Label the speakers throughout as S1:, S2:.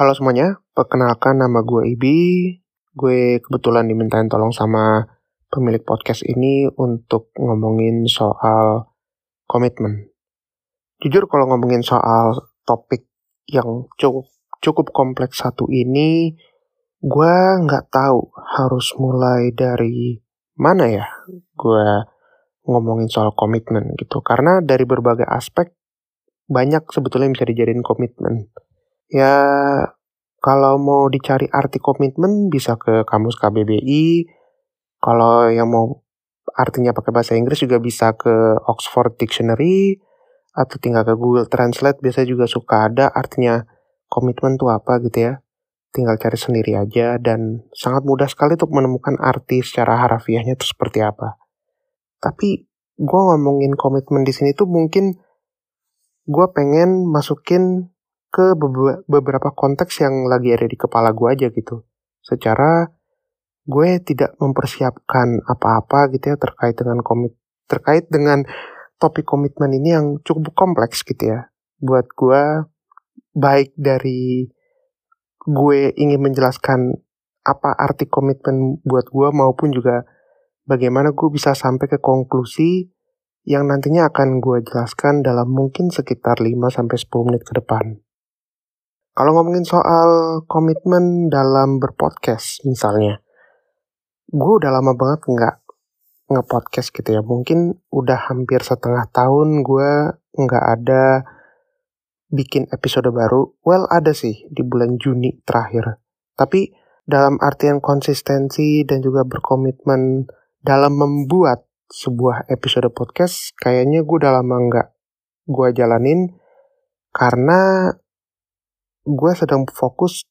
S1: Halo semuanya, perkenalkan nama gue Ibi. Gue kebetulan dimintain tolong sama pemilik podcast ini untuk ngomongin soal komitmen. Jujur kalau ngomongin soal topik yang cukup cukup kompleks satu ini, gue nggak tahu harus mulai dari mana ya. Gue ngomongin soal komitmen gitu, karena dari berbagai aspek banyak sebetulnya yang bisa dijadiin komitmen. Ya, kalau mau dicari arti komitmen bisa ke kamus KBBI. Kalau yang mau artinya pakai bahasa Inggris juga bisa ke Oxford Dictionary atau tinggal ke Google Translate biasanya juga suka ada artinya komitmen tuh apa gitu ya. Tinggal cari sendiri aja dan sangat mudah sekali untuk menemukan arti secara harafiahnya itu seperti apa. Tapi gue ngomongin komitmen di sini tuh mungkin gue pengen masukin ke beberapa konteks yang lagi ada di kepala gue aja gitu. Secara gue tidak mempersiapkan apa-apa gitu ya terkait dengan komit terkait dengan topik komitmen ini yang cukup kompleks gitu ya. Buat gue baik dari gue ingin menjelaskan apa arti komitmen buat gue maupun juga bagaimana gue bisa sampai ke konklusi yang nantinya akan gue jelaskan dalam mungkin sekitar 5-10 menit ke depan. Kalau ngomongin soal komitmen dalam berpodcast misalnya, gue udah lama banget nggak nge-podcast gitu ya. Mungkin udah hampir setengah tahun gue nggak ada bikin episode baru. Well ada sih di bulan Juni terakhir. Tapi dalam artian konsistensi dan juga berkomitmen dalam membuat sebuah episode podcast kayaknya gue udah lama nggak gue jalanin karena gue sedang fokus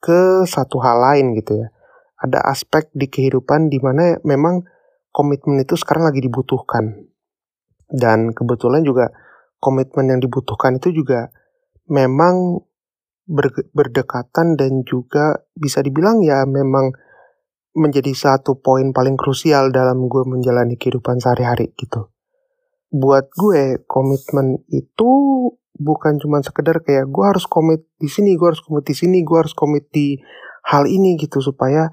S1: ke satu hal lain gitu ya. Ada aspek di kehidupan di mana memang komitmen itu sekarang lagi dibutuhkan. Dan kebetulan juga komitmen yang dibutuhkan itu juga memang berdekatan dan juga bisa dibilang ya memang menjadi satu poin paling krusial dalam gue menjalani kehidupan sehari-hari gitu. Buat gue, komitmen itu bukan cuma sekedar kayak gue harus komit di sini, gue harus komit di sini, gue harus komit di hal ini gitu supaya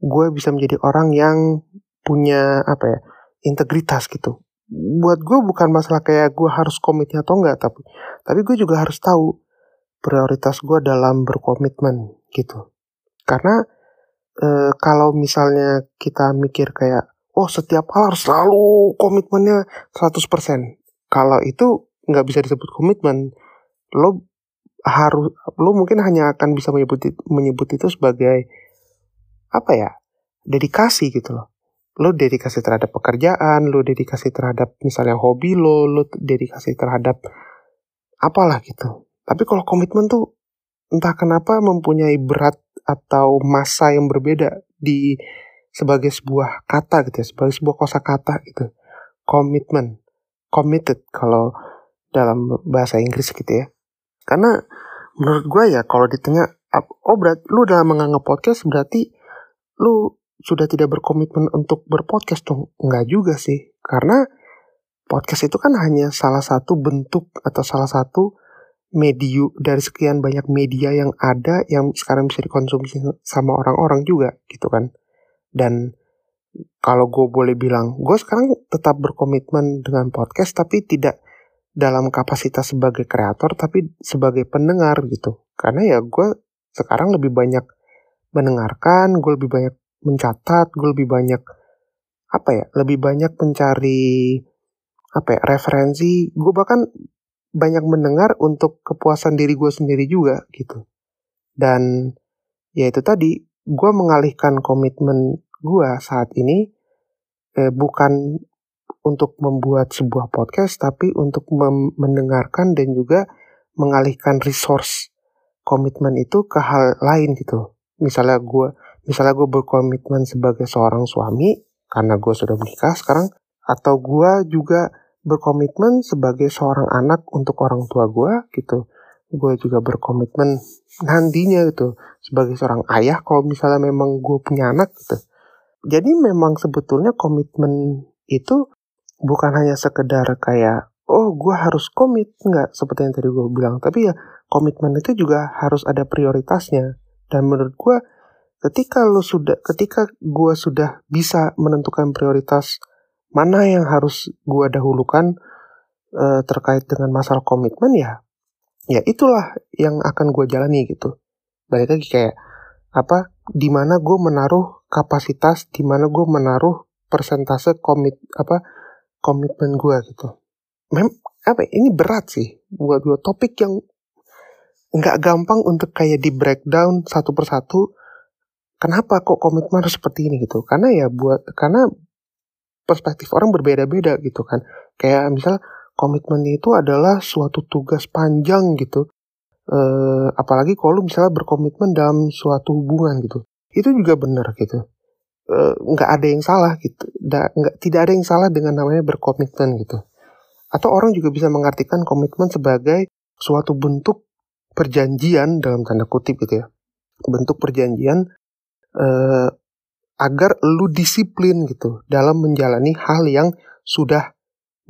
S1: gue bisa menjadi orang yang punya apa ya integritas gitu. Buat gue bukan masalah kayak gue harus komitnya atau enggak, tapi tapi gue juga harus tahu prioritas gue dalam berkomitmen gitu. Karena e, kalau misalnya kita mikir kayak oh setiap hal harus selalu komitmennya 100%. Kalau itu nggak bisa disebut komitmen. Lo harus lo mungkin hanya akan bisa menyebut menyebut itu sebagai apa ya? dedikasi gitu loh. Lo dedikasi terhadap pekerjaan, lo dedikasi terhadap misalnya hobi lo, lo dedikasi terhadap apalah gitu. Tapi kalau komitmen tuh entah kenapa mempunyai berat atau masa yang berbeda di sebagai sebuah kata gitu ya, sebagai sebuah kosakata gitu. Komitmen, committed kalau dalam bahasa Inggris gitu ya. Karena menurut gue ya kalau di tengah oh berarti lu udah menganggap podcast berarti lu sudah tidak berkomitmen untuk berpodcast dong. Enggak juga sih. Karena podcast itu kan hanya salah satu bentuk atau salah satu medium dari sekian banyak media yang ada yang sekarang bisa dikonsumsi sama orang-orang juga gitu kan. Dan kalau gue boleh bilang, gue sekarang tetap berkomitmen dengan podcast tapi tidak dalam kapasitas sebagai kreator tapi sebagai pendengar gitu. Karena ya gue sekarang lebih banyak mendengarkan, gue lebih banyak mencatat, gue lebih banyak apa ya, lebih banyak mencari apa ya, referensi. Gue bahkan banyak mendengar untuk kepuasan diri gue sendiri juga gitu. Dan ya itu tadi, gue mengalihkan komitmen gue saat ini eh, bukan untuk membuat sebuah podcast, tapi untuk mendengarkan dan juga mengalihkan resource komitmen itu ke hal lain gitu. Misalnya gue, misalnya gue berkomitmen sebagai seorang suami karena gue sudah menikah sekarang, atau gue juga berkomitmen sebagai seorang anak untuk orang tua gue gitu gue juga berkomitmen nantinya gitu sebagai seorang ayah kalau misalnya memang gue punya anak gitu jadi memang sebetulnya komitmen itu bukan hanya sekedar kayak oh gue harus komit nggak seperti yang tadi gue bilang tapi ya komitmen itu juga harus ada prioritasnya. Dan menurut gue, ketika lo sudah, ketika gue sudah bisa menentukan prioritas mana yang harus gue dahulukan uh, terkait dengan masalah komitmen ya, ya itulah yang akan gue jalani gitu. Balik lagi kayak apa, di mana gue menaruh kapasitas, di mana gue menaruh persentase komit apa komitmen gue gitu. Mem apa ini berat sih buat gue topik yang nggak gampang untuk kayak di breakdown satu persatu. Kenapa kok komitmen harus seperti ini gitu? Karena ya buat karena perspektif orang berbeda-beda gitu kan. Kayak misal komitmen itu adalah suatu tugas panjang gitu. Uh, apalagi kalau misalnya berkomitmen dalam suatu hubungan gitu. Itu juga benar gitu Eh, nggak ada yang salah gitu da, nggak tidak ada yang salah dengan namanya berkomitmen gitu atau orang juga bisa mengartikan komitmen sebagai suatu bentuk perjanjian dalam tanda kutip gitu ya bentuk perjanjian uh, agar lu disiplin gitu dalam menjalani hal yang sudah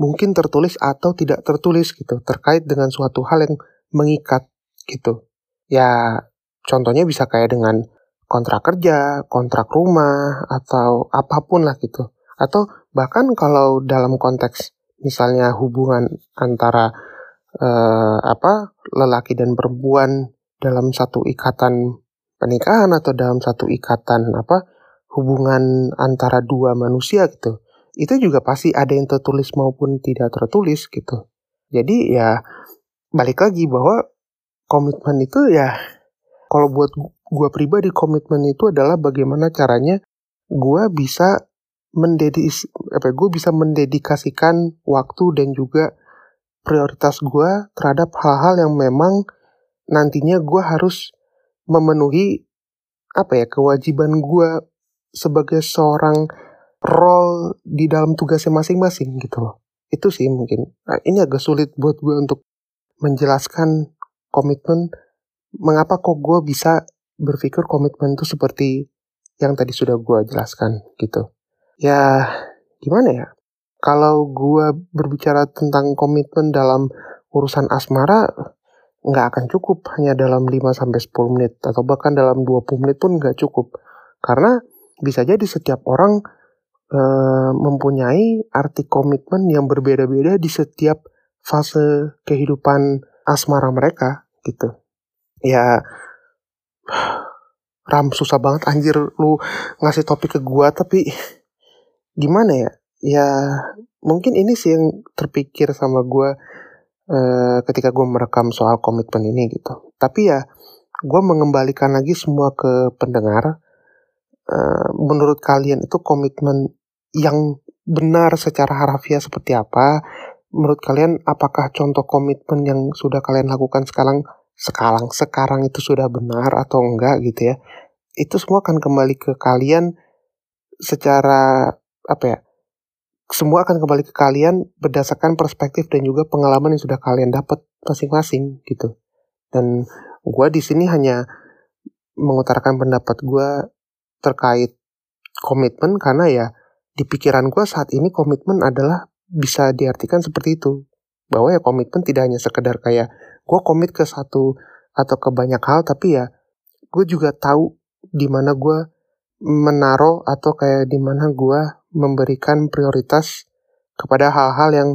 S1: mungkin tertulis atau tidak tertulis gitu terkait dengan suatu hal yang mengikat gitu ya contohnya bisa kayak dengan kontrak kerja, kontrak rumah, atau apa pun lah gitu. Atau bahkan kalau dalam konteks misalnya hubungan antara eh, apa lelaki dan perempuan dalam satu ikatan pernikahan atau dalam satu ikatan apa hubungan antara dua manusia gitu. Itu juga pasti ada yang tertulis maupun tidak tertulis gitu. Jadi ya balik lagi bahwa komitmen itu ya kalau buat gue pribadi komitmen itu adalah bagaimana caranya gue bisa mendedis apa gue bisa mendedikasikan waktu dan juga prioritas gue terhadap hal-hal yang memang nantinya gue harus memenuhi apa ya kewajiban gue sebagai seorang role di dalam tugasnya masing-masing gitu loh itu sih mungkin nah, ini agak sulit buat gue untuk menjelaskan komitmen mengapa kok gue bisa berpikir komitmen itu seperti yang tadi sudah gue jelaskan gitu. Ya gimana ya? Kalau gue berbicara tentang komitmen dalam urusan asmara, nggak akan cukup hanya dalam 5-10 menit atau bahkan dalam 20 menit pun nggak cukup. Karena bisa jadi setiap orang e, mempunyai arti komitmen yang berbeda-beda di setiap fase kehidupan asmara mereka gitu. Ya Ram susah banget anjir lu ngasih topik ke gua tapi gimana ya? Ya mungkin ini sih yang terpikir sama gua uh, ketika gua merekam soal komitmen ini gitu. Tapi ya gua mengembalikan lagi semua ke pendengar. Uh, menurut kalian itu komitmen yang benar secara harafiah seperti apa? Menurut kalian apakah contoh komitmen yang sudah kalian lakukan sekarang sekarang sekarang itu sudah benar atau enggak gitu ya itu semua akan kembali ke kalian secara apa ya semua akan kembali ke kalian berdasarkan perspektif dan juga pengalaman yang sudah kalian dapat masing-masing gitu dan gue di sini hanya mengutarakan pendapat gue terkait komitmen karena ya di pikiran gue saat ini komitmen adalah bisa diartikan seperti itu bahwa ya komitmen tidak hanya sekedar kayak gue komit ke satu atau ke banyak hal tapi ya gue juga tahu di mana gue menaruh atau kayak di mana gue memberikan prioritas kepada hal-hal yang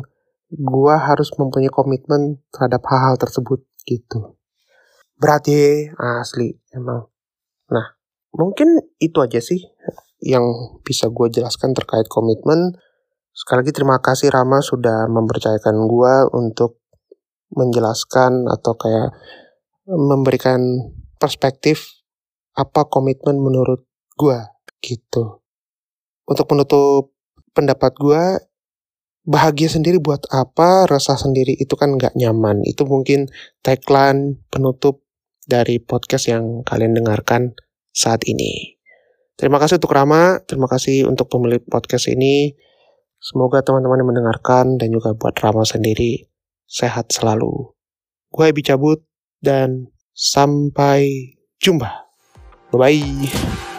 S1: gue harus mempunyai komitmen terhadap hal-hal tersebut gitu. Berarti asli emang. Nah, mungkin itu aja sih yang bisa gue jelaskan terkait komitmen. Sekali lagi terima kasih Rama sudah mempercayakan gue untuk menjelaskan atau kayak memberikan perspektif apa komitmen menurut gue gitu. Untuk menutup pendapat gue, bahagia sendiri buat apa, rasa sendiri itu kan nggak nyaman. Itu mungkin tagline penutup dari podcast yang kalian dengarkan saat ini. Terima kasih untuk Rama, terima kasih untuk pemilik podcast ini. Semoga teman-teman yang mendengarkan dan juga buat Rama sendiri sehat selalu. Gue Ebi cabut dan sampai jumpa. Bye-bye.